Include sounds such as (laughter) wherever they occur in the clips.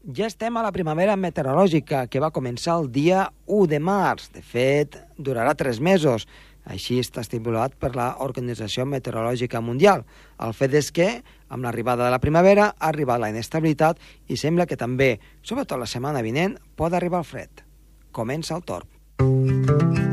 Ja estem a la primavera meteorològica, que va començar el dia 1 de març. De fet, durarà tres mesos. Així està estipulat per la Organització Meteorològica Mundial. El fet és que, amb l'arribada de la primavera, ha arribat la inestabilitat i sembla que també, sobretot la setmana vinent, pot arribar el fred. Comença el torb. Doncs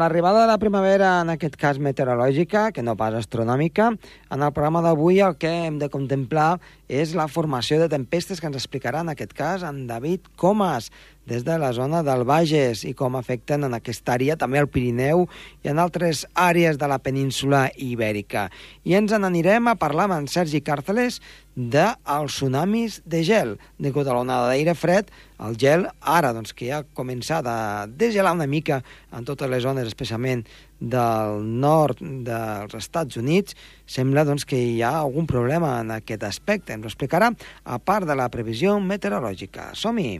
l'arribada de la primavera, en aquest cas meteorològica, que no pas astronòmica, en el programa d'avui el que hem de contemplar és la formació de tempestes que ens explicarà en aquest cas en David Comas, des de la zona del Bages i com afecten en aquesta àrea també el Pirineu i en altres àrees de la península ibèrica. I ens n'anirem a parlar amb en Sergi Càrceles dels tsunamis de gel. Degut a l'onada d'aire fred, el gel ara doncs, que ja ha començat a desgelar una mica en totes les zones, especialment del nord dels Estats Units, sembla doncs, que hi ha algun problema en aquest aspecte. Ens ho explicarà a part de la previsió meteorològica. Som-hi!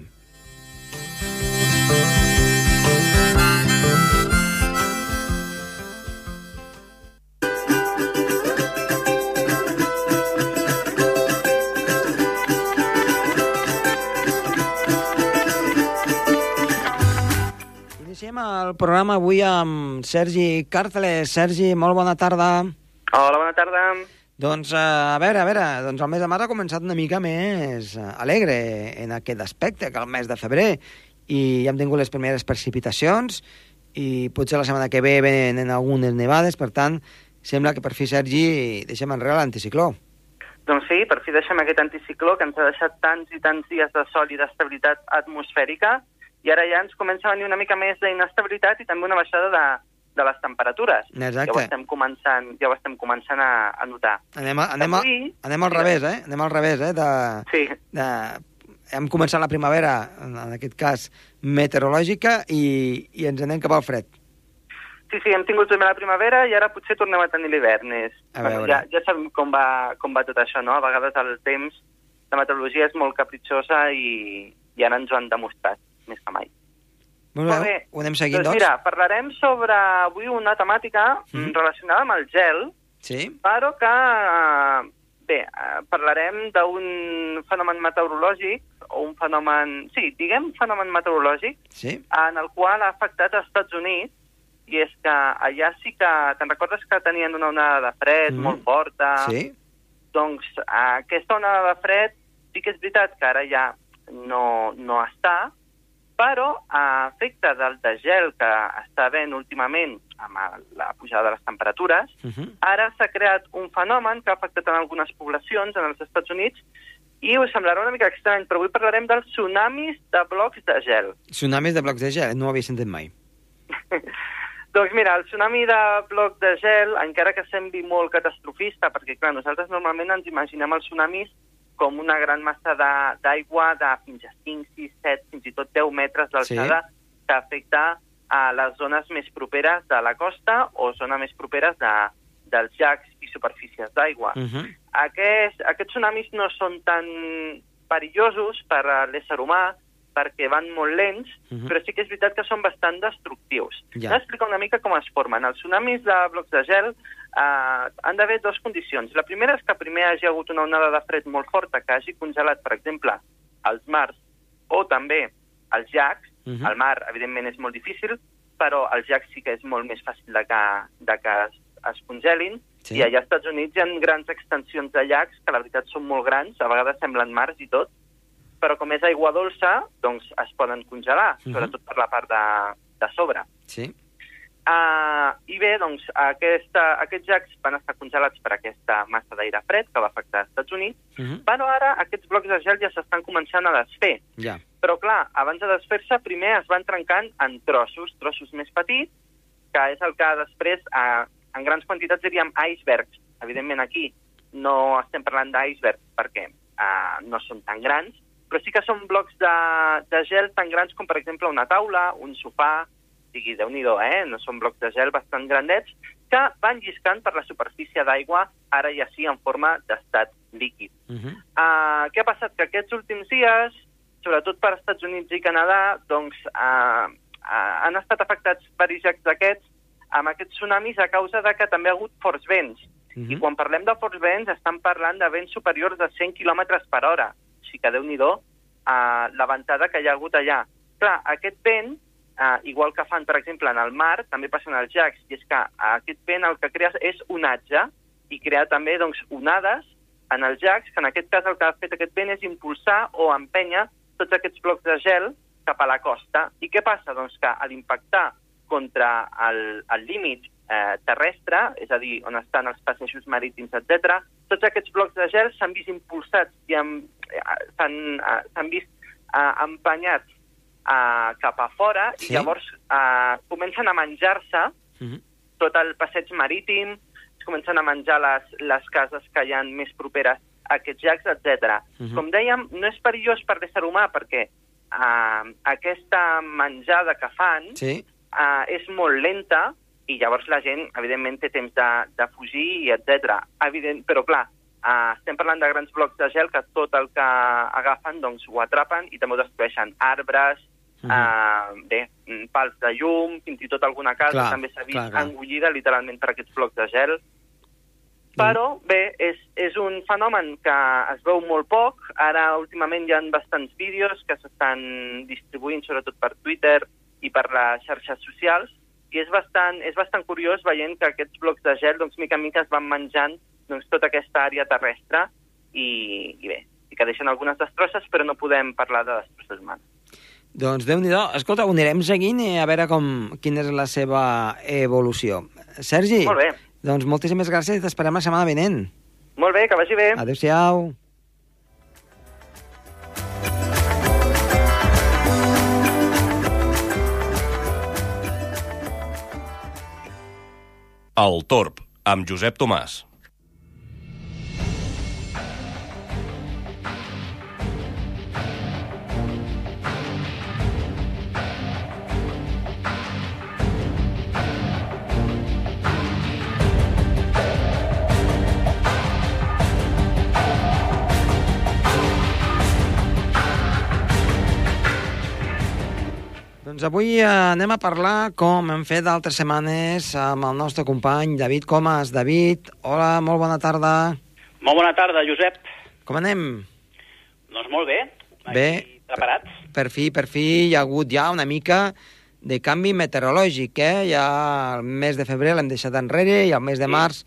Iniciem el programa avui amb Sergi Càrceles. Sergi, molt bona tarda. Hola, bona tarda. Doncs, eh, a veure, a veure, doncs el mes de març ha començat una mica més eh, alegre en aquest aspecte que el mes de febrer i ja hem tingut les primeres precipitacions i potser la setmana que ve venen algunes nevades, per tant, sembla que per fi, Sergi, deixem enrere l'anticicló. Doncs sí, per fi deixem aquest anticicló que ens ha deixat tants i tants dies de sol i d'estabilitat atmosfèrica i ara ja ens comença a venir una mica més d'inestabilitat i també una baixada de, de les temperatures. Exacte. Ja ho estem començant, ja ho estem començant a, a notar. Anem, a, anem, a, Avui- anem al revés, eh? Anem al revés, eh? De, Sí, de, hem començat la primavera, en aquest cas meteorològica, i, i ens anem cap al fred. sí, sí, hem tingut primer la primavera i ara potser tornem a tenir l'hivern. A bueno, ja, ja sabem com va, com va tot això, no? A vegades el temps, la meteorologia és molt capritxosa i, i ara ens ho han demostrat, més que mai. Molt bé, ho anem seguint, doncs doncs? mira, parlarem sobre avui una temàtica mm. relacionada amb el gel, Sí? però que, eh, bé, eh, parlarem d'un fenomen meteorològic, o un fenomen, sí, diguem fenomen meteorològic, Sí? en el qual ha afectat als Estats Units, i és que allà sí que, te'n recordes que tenien una onada de fred Mhm. molt forta? Sí? Doncs aquesta onada de fred sí que és veritat que ara ja no, no està, però a efecte del degel que està havent últimament amb la pujada de les temperatures, Uh -huh. ara s'ha creat un fenomen que ha afectat en algunes poblacions en els Estats Units i us semblarà una mica estrany, però avui parlarem dels tsunamis de blocs de gel. Tsunamis de blocs de gel, no ho havia sentit mai. (laughs) doncs mira, el tsunami de bloc de gel, encara que sembli molt catastrofista, perquè clar, nosaltres normalment ens imaginem els tsunamis com una gran massa d'aigua de, de fins a 5, 6, 7, fins i tot 10 metres d'alçada Sí. que afecta a les zones més properes de la costa o zones més properes de, dels llacs i superfícies d'aigua. Uh -huh. Aquests, aquests tsunamis no són tan perillosos per a l'ésser humà perquè van molt lents, Mhm. però sí que és veritat que són bastant destructius. Ja. T'he d'explicar una mica com es formen. Els tsunamis de blocs de gel eh, han d'haver dues condicions. La primera és que primer hagi hagut una onada de fred molt forta que hagi congelat, per exemple, els mars o també els llacs. Mhm. El mar, evidentment, és molt difícil, però els llacs sí que és molt més fàcil de que, de que es, es congelin. Sí. I allà als Estats Units hi ha grans extensions de llacs que la veritat són molt grans, a vegades semblen mars i tot, però com és aigua dolça, doncs es poden congelar, Mhm. sobretot per la part de, de sobre. Sí? Uh, I bé, doncs, aquesta, aquests llacs van estar congelats per aquesta massa d'aire fred que va afectar els Estats Units, Uh -huh. però ara aquests blocs de gel ja s'estan començant a desfer. Ja. Però, clar, abans de desfer-se, primer es van trencant en trossos, trossos més petits, que és el que després, eh, en grans quantitats, diríem icebergs. Evidentment, aquí no estem parlant d'icebergs perquè eh, no són tan grans, però sí que són blocs de, de gel tan grans com, per exemple, una taula, un sofà, sigui, déu nhi eh? No són blocs de gel bastant grandets, que van lliscant per la superfície d'aigua, ara ja sí en forma d'estat líquid. Uh -huh. Uh, què ha passat? Que aquests últims dies, sobretot per Estats Units i Canadà, doncs, uh, uh, han estat afectats diversos llacs d'aquests amb aquests tsunamis a causa de que també ha hagut forts vents. Uh I -huh. quan parlem de forts vents, estan parlant de vents superiors a 100 km per hora. O sigui que, déu-n'hi-do, uh, la ventada que hi ha hagut allà. Clar, aquest vent, uh, igual que fan, per exemple, en el mar, també passen als llacs, i és que aquest vent el que crea és onatge, i crea també doncs, onades en els llacs, que en aquest cas el que ha fet aquest vent és impulsar o empènyer tots aquests blocs de gel cap a la costa. I què passa? Doncs que a l'impactar contra el, el límit eh, terrestre, és a dir, on estan els passejos marítims, etc. Tots aquests blocs de gel s'han vist impulsats i eh, eh, s'han vist eh, empenyats eh, cap a fora Sí. i llavors eh, comencen a menjar-se Uh -huh. tot el passeig marítim, es comencen a menjar les, les cases que hi ha més properes a aquests llacs, etc. Mhm. Com dèiem, no és perillós per l'ésser humà perquè uh, aquesta menjada que fan Sí. uh, és molt lenta i llavors la gent, evidentment, té temps de, de fugir, i etc. Evident, però, clar, uh, estem parlant de grans blocs de gel que tot el que agafen doncs, ho atrapen i també ho destrueixen. Arbres, Mhm. uh, bé, mm, pals de llum, fins i tot alguna casa Clar, també s'ha vist clar, clar. engollida literalment per aquests blocs de gel. Però, bé, és, és un fenomen que es veu molt poc. Ara, últimament, hi ha bastants vídeos que s'estan distribuint, sobretot per Twitter i per les xarxes socials, i és bastant, és bastant curiós veient que aquests blocs de gel, doncs, mica en mica es van menjant doncs, tota aquesta àrea terrestre i, i bé, i que deixen algunes destrosses, però no podem parlar de destrosses humanes. Doncs déu nhi Escolta, ho anirem seguint i a veure com, quina és la seva evolució. Sergi, Molt bé. doncs moltíssimes gràcies i t'esperem la setmana vinent. Molt bé, que vagi bé. Adéu-siau. El Torb, amb Josep Tomàs. Doncs avui eh, anem a parlar, com hem fet d'altres setmanes, amb el nostre company David Comas. David, hola, molt bona tarda. Molt bona tarda, Josep. Com anem? Doncs molt bé. Aquí Bé. Preparats? Per fi, per fi, hi ha hagut ja una mica de canvi meteorològic, eh? Ja el mes de febrer l'hem deixat enrere i el mes de Sí. març,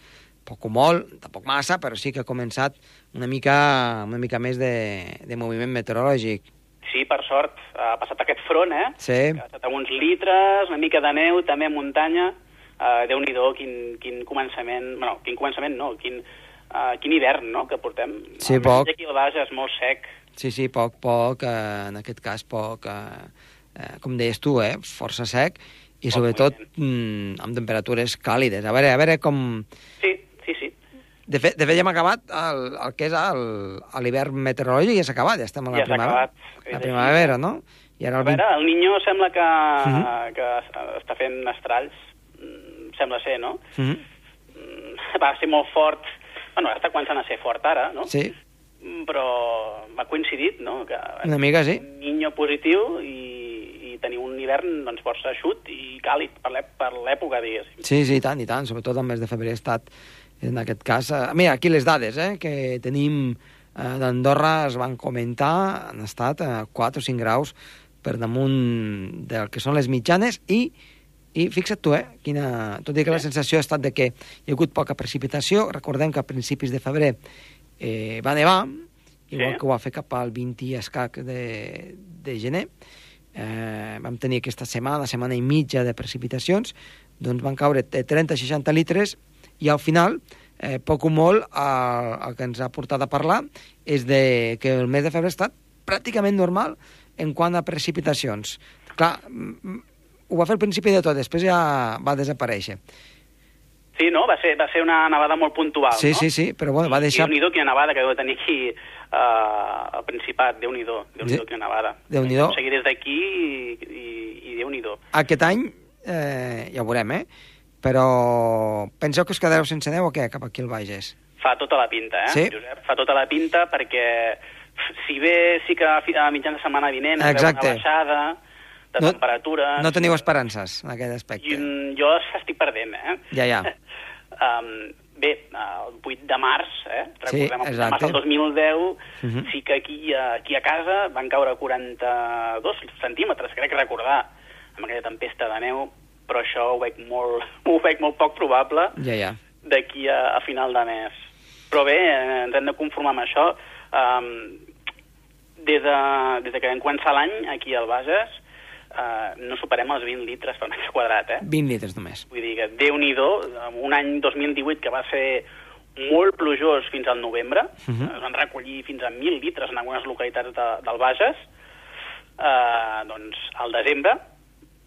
poc o molt, tampoc massa, però sí que ha començat una mica, una mica més de, de moviment meteorològic. Sí, per sort. Ha passat aquest front, eh? Sí. Ha estat uns litres, una mica de neu, també a muntanya. Uh, Déu-n'hi-do, quin, quin començament... Bueno, quin començament no, quin, uh, quin hivern, no?, que portem. Sí, Almenys poc. Aquí al baix és molt sec. Sí, sí, poc, poc, eh, en aquest cas poc, eh, eh, com deies tu, eh, força sec, i Poc sobretot mm, amb temperatures càlides. A veure, a veure com... Sí. De fet, de fet ja hem acabat el, el que és l'hivern meteorològic, ja s'ha acabat, ja estem a la Ja primavera. acabat, La primavera, no? I ara A el 20... veure, el Niño sembla que, Mhm. que està fent estralls. Mm, Sembla ser, no? Mhm. Mm, Va ser molt fort. Bueno, està començant a ser fort ara, no? Sí, Mm, però m'ha coincidit, no?, que una mica sí. un niño positiu i, i tenir un hivern doncs, força eixut i càlid per l'època, diguéssim. Sí, sí, i tant, i tant. Sobretot el mes de febrer ha estat, en aquest cas... Eh, mira, aquí les dades eh, que tenim eh, d'Andorra es van comentar, han estat eh, 4 o 5 graus per damunt del que són les mitjanes i i fixa't tu, eh, quina, tot i que la sensació ha estat de que hi ha hagut poca precipitació, recordem que a principis de febrer eh, va nevar, igual Sí. que ho va fer cap al 20 i escac de, de gener, eh, vam tenir aquesta setmana, setmana i mitja de precipitacions, doncs van caure de 30-60 litres i al final, eh, poc o molt, el, el que ens ha portat a parlar és de que el mes de febrer ha estat pràcticament normal en quant a precipitacions. Clar, ho va fer al principi de tot, després ja va desaparèixer. Sí, no? Va ser, va ser una nevada molt puntual, Sí, no? sí, sí, però bueno, va deixar... Déu-n'hi-do quina nevada que deu tenir aquí uh, al Principat, Déu-n'hi-do, Déu-n'hi-do Sí. quina nevada. Déu-n'hi-do. Seguir des d'aquí i, i, i Déu-n'hi-do. Aquest any, eh, ja ho veurem, eh? Però penseu que us quedareu sense neu o què, cap aquí al Bages? fa tota la pinta, eh, Sí. Josep? Fa tota la pinta perquè, si bé sí que a fi- a mitjans de setmana vinent Exacte. una baixada de No- temperatures... No teniu esperances en aquest aspecte. I, mm, jo estic perdent, eh? Ja, ja. (laughs) um, bé, el 8 de març, eh? Sí, Recordem, el 8 de març del 2010, Mhm. sí que aquí, aquí a casa van caure 42 centímetres, crec recordar, amb aquella tempesta de neu, però això ho veig molt, (laughs) ho veig molt poc probable Ja, ja. d'aquí a, a final de mes. Però bé, eh, ens hem de conformar amb això. Um, des, de, des de que vam començar l'any, aquí al Bages, uh, no superem els 20 litres per metre quadrat, eh? 20 litres només. Vull dir que Déu-n'hi-do, un any 2018 que va ser molt plujós fins al novembre, Mhm. es van recollir fins a 1.000 litres en algunes localitats de, del Bages, eh, doncs al desembre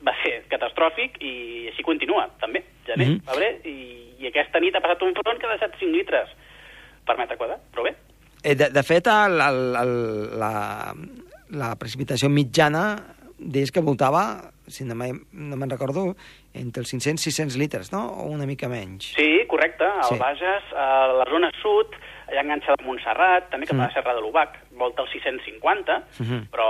va ser catastròfic i així continua, també, gener, Mhm. febrer, i, i aquesta nit ha passat un front que ha deixat 5 litres per metre quadrat, però bé, Eh, de, de fet, el, el, el, la, la precipitació mitjana deies que voltava, si no me'n no me'n recordo, entre els 500 i 600 litres, no? O una mica menys. Sí, correcte, al Sí. Bages, a la zona sud, allà enganxada a Montserrat, també cap a Mm. la Serra de l'Ubac, volta als 650, Mhm. però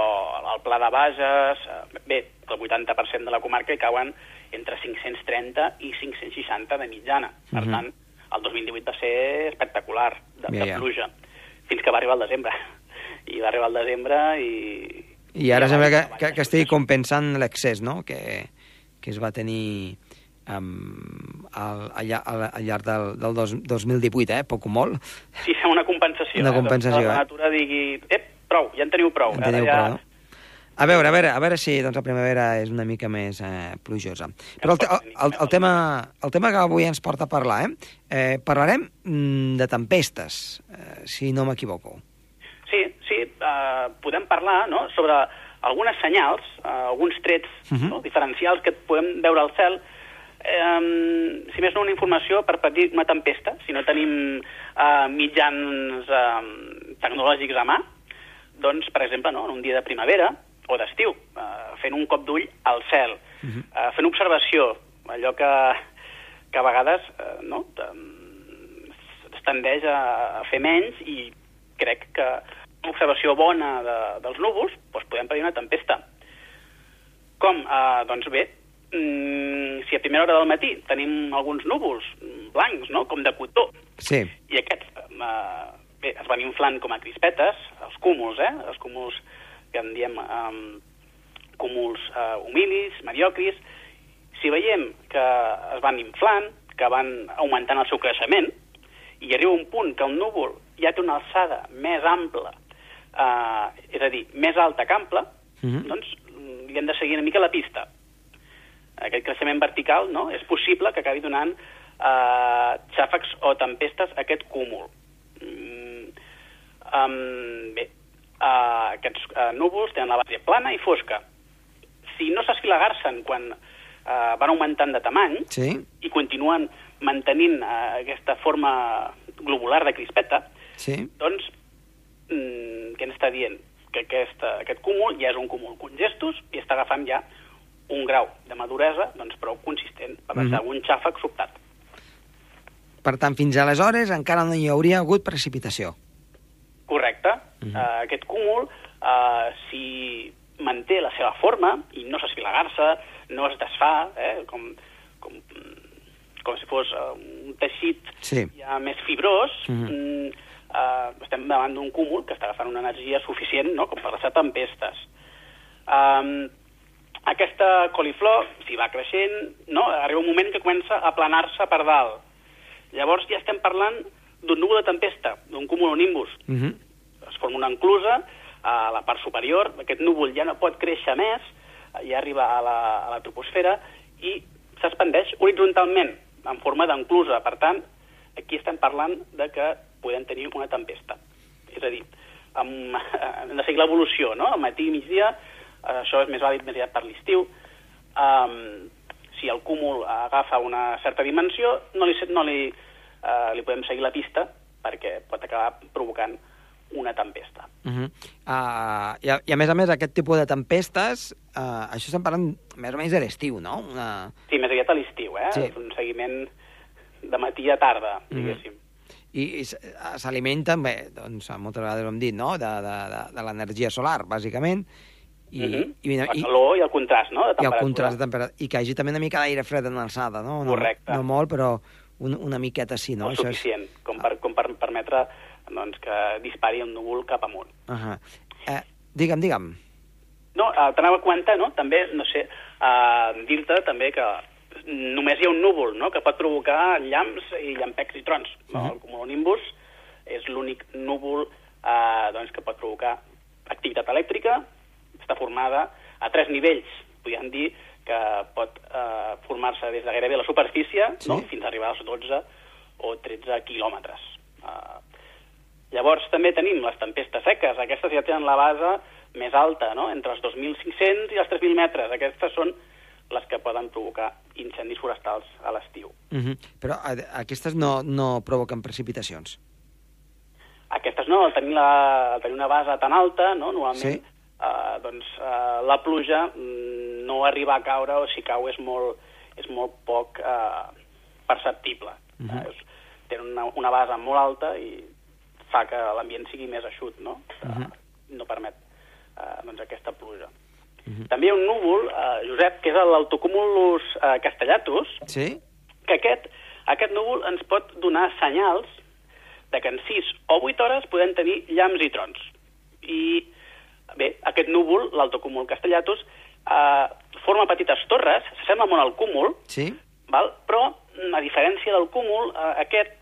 al Pla de Bages, eh, bé, el 80% de la comarca hi cauen entre 530 i 560 de mitjana. Per Mhm. tant, el 2018 va ser espectacular, de, Ja, de ja. pluja, fins que va arribar el desembre. I va arribar el desembre i... I ara sembla que, que, que estigui compensant l'excés, no?, que, que es va tenir um, al, al, llar- al, al llarg del, del dos, 2018, eh? Poc o molt. Sí, una compensació. Una eh? compensació, Que eh? La natura digui, ep, prou, ja en teniu prou. En teniu ja... prou, no? A veure, a veure, a veure si doncs, la primavera és una mica més eh, plujosa. Però el, te el, el, el, tema, el tema que avui ens porta a parlar, eh? eh parlarem mm, de tempestes, eh, si no m'equivoco. Sí, sí, uh, podem parlar no, sobre algunes senyals, uh, alguns trets Mhm. no, diferencials que podem veure al cel, si més no una informació per patir una tempesta, si no tenim uh, mitjans um, tecnològics a mà, doncs, per exemple, no, en un dia de primavera o d'estiu, uh, fent un cop d'ull al cel, Mhm. uh, fent observació, allò que, que a vegades uh, no, es tendeix a, fer menys i crec que una observació bona de, dels núvols doncs podem predir una tempesta. Com? Uh, doncs bé, mm, si a primera hora del matí tenim alguns núvols mm, blancs, no?, com de cotó, Sí, i aquests uh, bé, es van inflant com a crispetes, els cúmuls, eh?, els cúmuls que en diem um, cúmuls uh, humilis, mediocris, si veiem que es van inflant, que van augmentant el seu creixement, i arriba un punt que el núvol ja té una alçada més ampla, uh, és a dir, més alta que ampla, Mhm. doncs mm, li hem de seguir una mica la pista. Aquest creixement vertical no, és possible que acabi donant uh, xàfecs o tempestes a aquest cúmul. Mm, um, bé, uh, aquests uh, núvols tenen la base plana i fosca. Si no s'esfilagarcen quan uh, van augmentant de tamany, sí, i continuen mantenint uh, aquesta forma globular de crispeta, sí. doncs, mm, què ens està dient? Que aquest, aquest cúmul ja és un cúmul congestus i està agafant ja un grau de maduresa doncs, prou consistent per deixar Mhm. un xàfec sobtat. Per tant, fins aleshores encara no hi hauria hagut precipitació. Correcte. Mhm. uh, aquest cúmul, uh, si manté la seva forma i no s'esfilagar-se, no es desfà, eh, com, com, com si fos uh, un teixit Sí. ja més fibrós, Mhm. mm, uh, estem davant d'un cúmul que està agafant una energia suficient no?, com per deixar tempestes. Um, aquesta coliflor, si va creixent, no, arriba un moment que comença a planar-se per dalt. Llavors ja estem parlant d'un núvol de tempesta, d'un cumulonimbus. Uh -huh. Es forma una enclusa a la part superior, aquest núvol ja no pot créixer més, ja arriba a la, a la troposfera i s'expandeix horitzontalment en forma d'enclusa. Per tant, aquí estem parlant de que podem tenir una tempesta. És a dir, hem (laughs) de seguir l'evolució, no? Al matí i migdia, això és més vàlid més aviat per l'estiu. Um, si el cúmul agafa una certa dimensió, no li, no li, uh, li podem seguir la pista perquè pot acabar provocant una tempesta. Uh -huh. uh, i, a, I a més a més, aquest tipus de tempestes, uh, això estem parlant més o menys de l'estiu, no? Una... Sí, més aviat a l'estiu, eh? Sí. És un seguiment de matí a tarda, diguéssim. i, i s- eh, s'alimenten, bé, doncs moltes vegades ho hem dit, no?, de, de, de, de l'energia solar, bàsicament, i, Mhm. i, i, la i, calor i el contrast, no?, de i el temperatura. contrast de temperatura. I que hi hagi també una mica d'aire fred en alçada, no? no Correcte. No molt, però un, una miqueta sí, no? no? suficient, com per, com per permetre doncs, que dispari el núvol cap amunt. És... Uh -huh. eh, digue'm, digue'm. No, eh, t'anava a comentar, no? També, no sé, eh, dir-te també que només hi ha un núvol, no?, que pot provocar llamps i llampecs i trons. No? Mhm. El cumulonimbus és l'únic núvol eh, doncs, que pot provocar activitat elèctrica, està formada a tres nivells. Podríem dir que pot eh, formar-se des de gairebé la superfície Sí. no? fins a arribar als 12 o 13 quilòmetres. Eh, Llavors també tenim les tempestes seques. Aquestes ja tenen la base més alta, no? entre els 2.500 i els 3.000 metres. Aquestes són les que poden provocar incendis forestals a l'estiu. Uh -huh. Però eh, aquestes no, no provoquen precipitacions. Aquestes no, al tenir, la, al tenir una base tan alta, no? normalment Sí. Eh, doncs, eh, la pluja mm, no arriba a caure o si cau és molt, és molt poc eh, perceptible. Mhm. eh, és, tenen una, una base molt alta i fa que l'ambient sigui més eixut, no? Eh, Mhm. No permet eh, doncs, aquesta pluja. Mhm. També hi ha un núvol, eh, Josep, que és l'autocumulus eh, castellatus, Sí? que aquest, aquest núvol ens pot donar senyals de que en 6 o 8 hores podem tenir llamps i trons. I, bé, aquest núvol, l'autocúmul castellatus, eh, forma petites torres, s'assembla molt al cúmul, Sí? val? però, mm, a diferència del cúmul, eh, aquest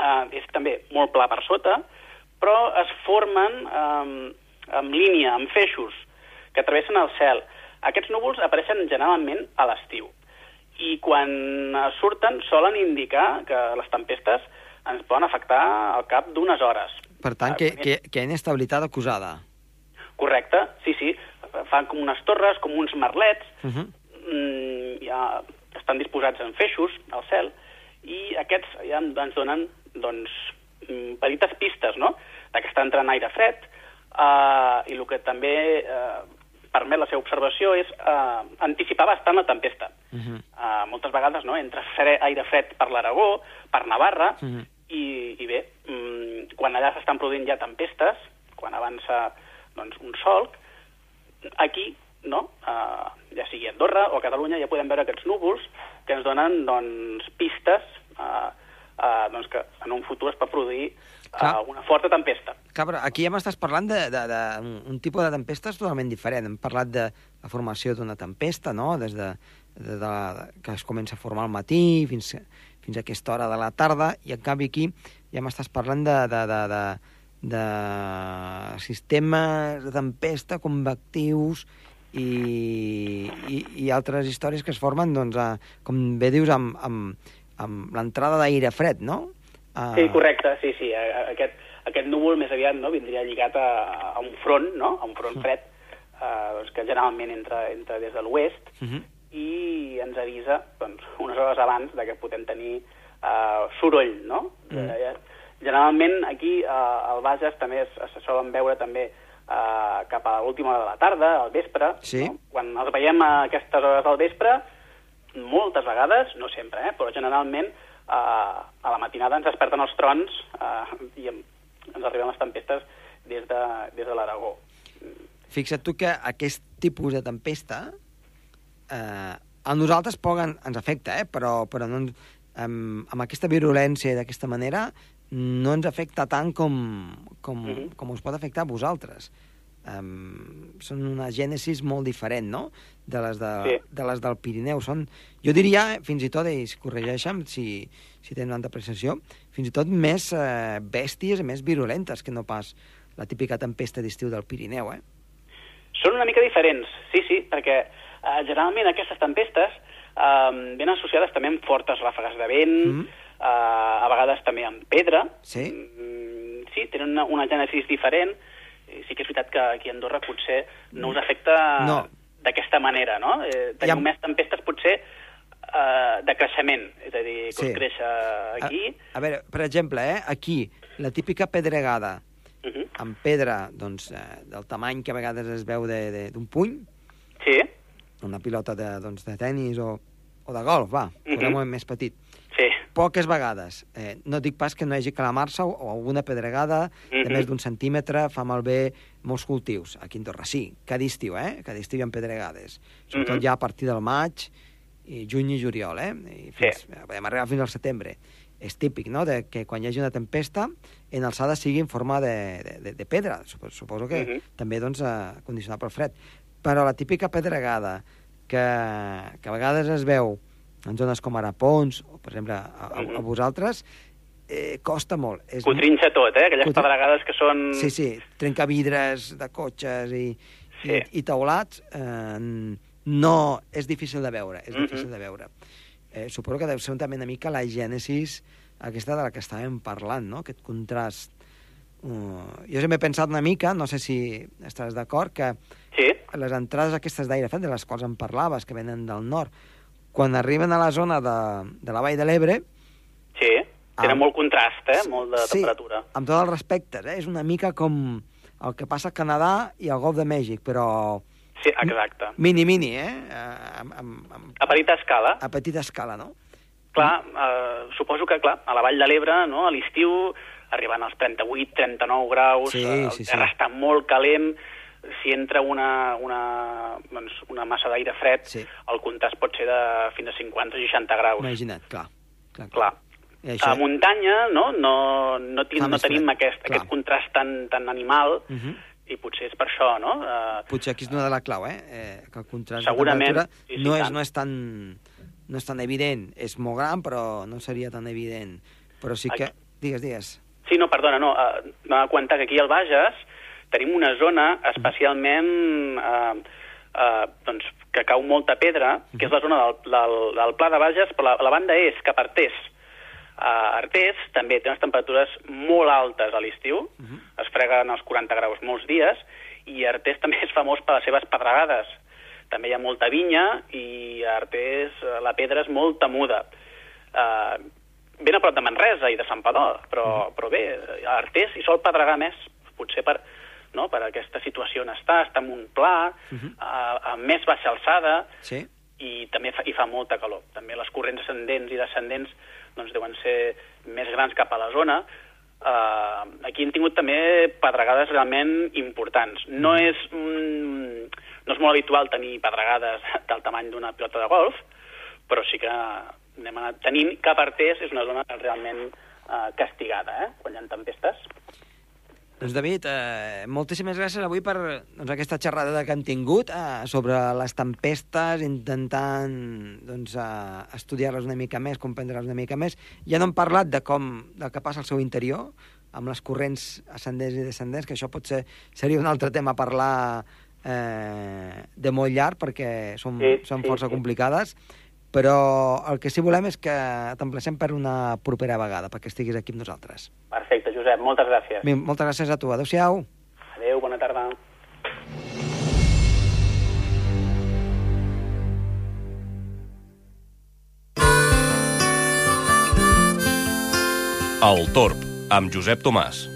eh, és també molt pla per sota, però es formen eh, en línia, en feixos, que travessen el cel. Aquests núvols apareixen generalment a l'estiu i quan surten solen indicar que les tempestes ens poden afectar al cap d'unes hores. Per tant, que, que, que hi ha inestabilitat acusada. Correcte, sí, sí. Fan com unes torres, com uns merlets, Uh -huh. mm, ja estan disposats en feixos al cel, i aquests ja ens donen doncs, mm, petites pistes, no?, de que està entrant aire fred, eh, i el que també eh, permet la seva observació és eh, anticipar bastant la tempesta. Uh -huh. Uh, moltes vegades no, entra fre, aire fred per l'Aragó, per Navarra, Mhm. i, i bé, mm, quan allà s'estan produint ja tempestes, quan avança doncs, un solc, aquí, no, uh, ja sigui a Andorra o a Catalunya, ja podem veure aquests núvols que ens donen doncs, pistes uh, uh, doncs, que en un futur es pot produir uh, una forta tempesta. Però aquí ja m'estàs parlant d'un tipus de tempestes totalment diferent. Hem parlat de la formació d'una tempesta, no?, des de, de, de, de, que es comença a formar al matí fins, fins a aquesta hora de la tarda, i en canvi aquí ja m'estàs parlant de, de, de, de, de sistemes de tempesta convectius i, i, i altres històries que es formen, doncs, a, com bé dius, amb, amb, amb l'entrada d'aire fred, no? Ah, Sí, correcte, sí, sí. A- a- Aquest, aquest núvol més aviat no, vindria lligat a, a un front, no? a un front fred, eh, doncs, que generalment entra, entra des de l'oest Uh -huh. i ens avisa doncs, unes hores abans de que podem tenir eh, soroll, no? Mm. Eh, generalment aquí eh, al Bages també es, se solen veure també eh, cap a l'última hora de la tarda, al vespre. Sí. No? Quan els veiem a aquestes hores del vespre, moltes vegades, no sempre, eh, però generalment eh, a la matinada ens desperten els trons eh, i ens arriben les tempestes des de, des de l'Aragó. Fixa't tu que aquest tipus de tempesta eh, a nosaltres poden, ens afecta, eh? però, però no amb, amb aquesta virulència d'aquesta manera no ens afecta tant com, com, Mhm. com us pot afectar a vosaltres. Um, són una gènesis molt diferent, no?, de les, de, Sí. de les del Pirineu. Són, jo diria, eh, fins i tot, i corregeixa'm si, si tenen una interpretació, fins i tot més eh, bèsties i més virulentes que no pas la típica tempesta d'estiu del Pirineu, eh? Són una mica diferents, sí, sí, perquè eh, generalment aquestes tempestes eh, venen associades també amb fortes ràfegues de vent, Mhm. Eh, a vegades també amb pedra. Sí? Mm, sí, tenen una, una gènesis diferent. I sí que és veritat que aquí a Andorra potser no us afecta No. d'aquesta manera, no? Eh, teniu Ja- més tempestes potser eh, de creixement, és a dir, que Sí. us créixer aquí... A, a veure, per exemple, eh, aquí, la típica pedregada Uh -huh. amb pedra doncs, eh, del tamany que a vegades es veu de- de- d'un puny, Sí, una pilota de, doncs, de tennis o, o de golf, va, Mhm. posem-ho més petit. Poques vegades. Eh, no dic pas que no hagi calamar-se o, o alguna pedregada de Mhm. més d'un centímetre fa malbé molts cultius. Aquí a Andorra sí, cada estiu, eh? Cada estiu hi ha pedregades. Sobretot Mhm. ja a partir del maig, i juny i juliol, eh? I fins, sí. Podem arribar fins al setembre. És típic, no?, de que quan hi hagi una tempesta, en alçada sigui en forma de, de, de, de pedra. Suposo, que Mhm. també, doncs, eh, condicionat pel fred. Però la típica pedregada que, que a vegades es veu en zones com ara Pons, o per exemple a, a, a Mhm. vosaltres, eh, costa molt. És, Cotrinxa tot, eh? Aquelles Cotri- pedregades que són... Sí, sí, trencavidres de cotxes i, Sí. i, i taulats, eh, no, és difícil de veure, és Mhm. difícil de veure. Eh, suposo que deu ser també una mica la gènesis aquesta de la que estàvem parlant, no? aquest contrast. Uh, jo sempre he pensat una mica, no sé si estaràs d'acord, que Sí, les entrades aquestes d'aire fred, de les quals em parlaves, que venen del nord, quan arriben a la zona de, de la Vall de l'Ebre, sí. Tenen Ah. molt contrast, eh? Molt de temperatura. Sí, amb tots els respectes, eh? és una mica com el que passa al Canadà i al Golf de Mèxic, però Sí, exacte. mini-mini, eh? Amb, amb, amb, A petita escala, a petita escala, no? clar, eh, suposo que, clar, a la Vall de l'Ebre, no?, a l'estiu, arribant als 38, 39 graus, Sí, el sí, sí. terra està molt calent, si entra una, una, doncs, una massa d'aire fred, Sí. el contrast pot ser de fins a 50 o 60 graus. Imagina't, clar. clar, Clar. I A muntanya, no, no, no, tin, Fa no tenim fred, aquest, clar. aquest contrast tan, tan animal, Uh -huh. i potser és per això, no? Eh, Potser aquí és una de la clau, eh? eh que el contrast Segurament, de temperatura sí, sí, no, és, tant. no, és tan, no és tan evident. És molt gran, però no seria tan evident. Però sí que... Aquí- Digues, digues. Sí, no, perdona, no. Uh, M'ha comentar que aquí al Bages tenim una zona especialment uh, uh, doncs, que cau molta pedra, que és la zona del, del, del Pla de Bages, però la, la banda és cap a Artés. Uh, Artés també té unes temperatures molt altes a l'estiu, es freguen els 40 graus molts dies, i Artés (laughs) també és famós per les seves pedregades. També hi ha molta vinya i a Artés eh, la pedra és molt temuda. Uh, ben a prop de Manresa i de Sant Padó, però, però bé, a Artés hi sol pedregar més, potser per, no, per aquesta situació on està, està en un pla, uh -huh. a, a més baixa alçada, Sí? i també fa, hi fa molta calor. També les corrents ascendents i descendents doncs, deuen ser més grans cap a la zona. Uh, aquí hem tingut també pedregades realment importants. No és, mm, no és molt habitual tenir pedregades (laughs) del tamany d'una pilota de golf, però sí que n'hem anat tenint. Cap Artés és una zona realment uh, castigada, eh? quan hi ha tempestes. Doncs David, eh, moltíssimes gràcies avui per doncs, aquesta xerrada que hem tingut eh, sobre les tempestes, intentant doncs, eh, estudiar-les una mica més, comprendre-les una mica més. Ja no hem parlat de com del que passa al seu interior, amb les corrents ascendents i descendents, que això potser seria un altre tema a parlar eh, de molt llarg, perquè són, Sí, són sí, força sí. complicades, però el que sí volem és que t'emplacem per una propera vegada, perquè estiguis aquí amb nosaltres. Perfecte, Josep, moltes gràcies. Bé, moltes gràcies a tu. Adéu-siau. Adéu, bona tarda. El Torb, amb Josep Tomàs.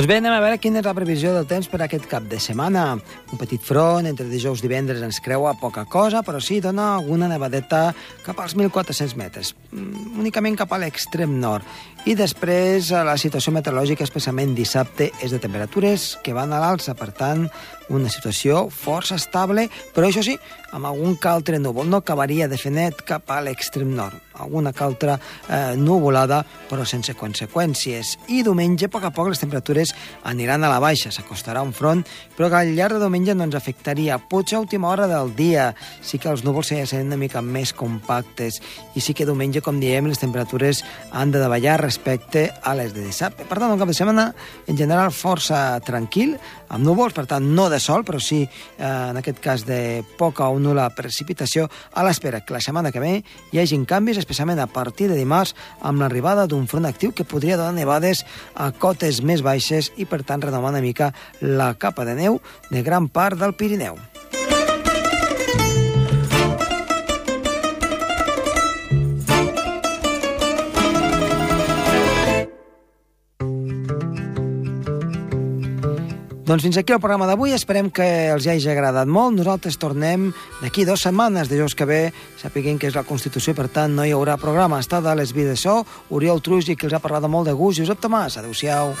Doncs bé, anem a veure quina és la previsió del temps per aquest cap de setmana. Un petit front entre dijous i divendres ens creua poca cosa, però sí dona alguna nevadeta cap als 1.400 metres, mm, únicament cap a l'extrem nord. I després eh, la situació meteorològica, especialment dissabte, és de temperatures que van a l'alça, per tant, una situació força estable, però això sí, amb algun que altre núvol. No acabaria de fer net cap a l'extrem nord. Alguna altra eh, nuvolada, però sense conseqüències. I diumenge, a poc a poc, les temperatures aniran a la baixa. S'acostarà un front, però que al llarg de diumenge no ens afectaria. Potser a última hora del dia sí que els núvols sent una mica més compactes i sí que diumenge, com diem, les temperatures han de davallar respecte a les de dissabte. Per tant, un cap de setmana, en general, força tranquil, amb núvols, per tant, no de sol, però sí, eh, en aquest cas, de poca o nula precipitació, a l'espera que la setmana que ve hi hagin canvis, especialment a partir de dimarts, amb l'arribada d'un front actiu que podria donar nevades a cotes més baixes i, per tant, renovar una mica la capa de neu de gran part del Pirineu. Doncs fins aquí el programa d'avui. Esperem que els hagi agradat molt. Nosaltres tornem d'aquí dues setmanes, de dijous que ve, sapiguem que és la Constitució, per tant no hi haurà programa. Està de les vides so, Oriol Truix, i qui els ha parlat molt de gust, Josep Tomàs. Adéu-siau.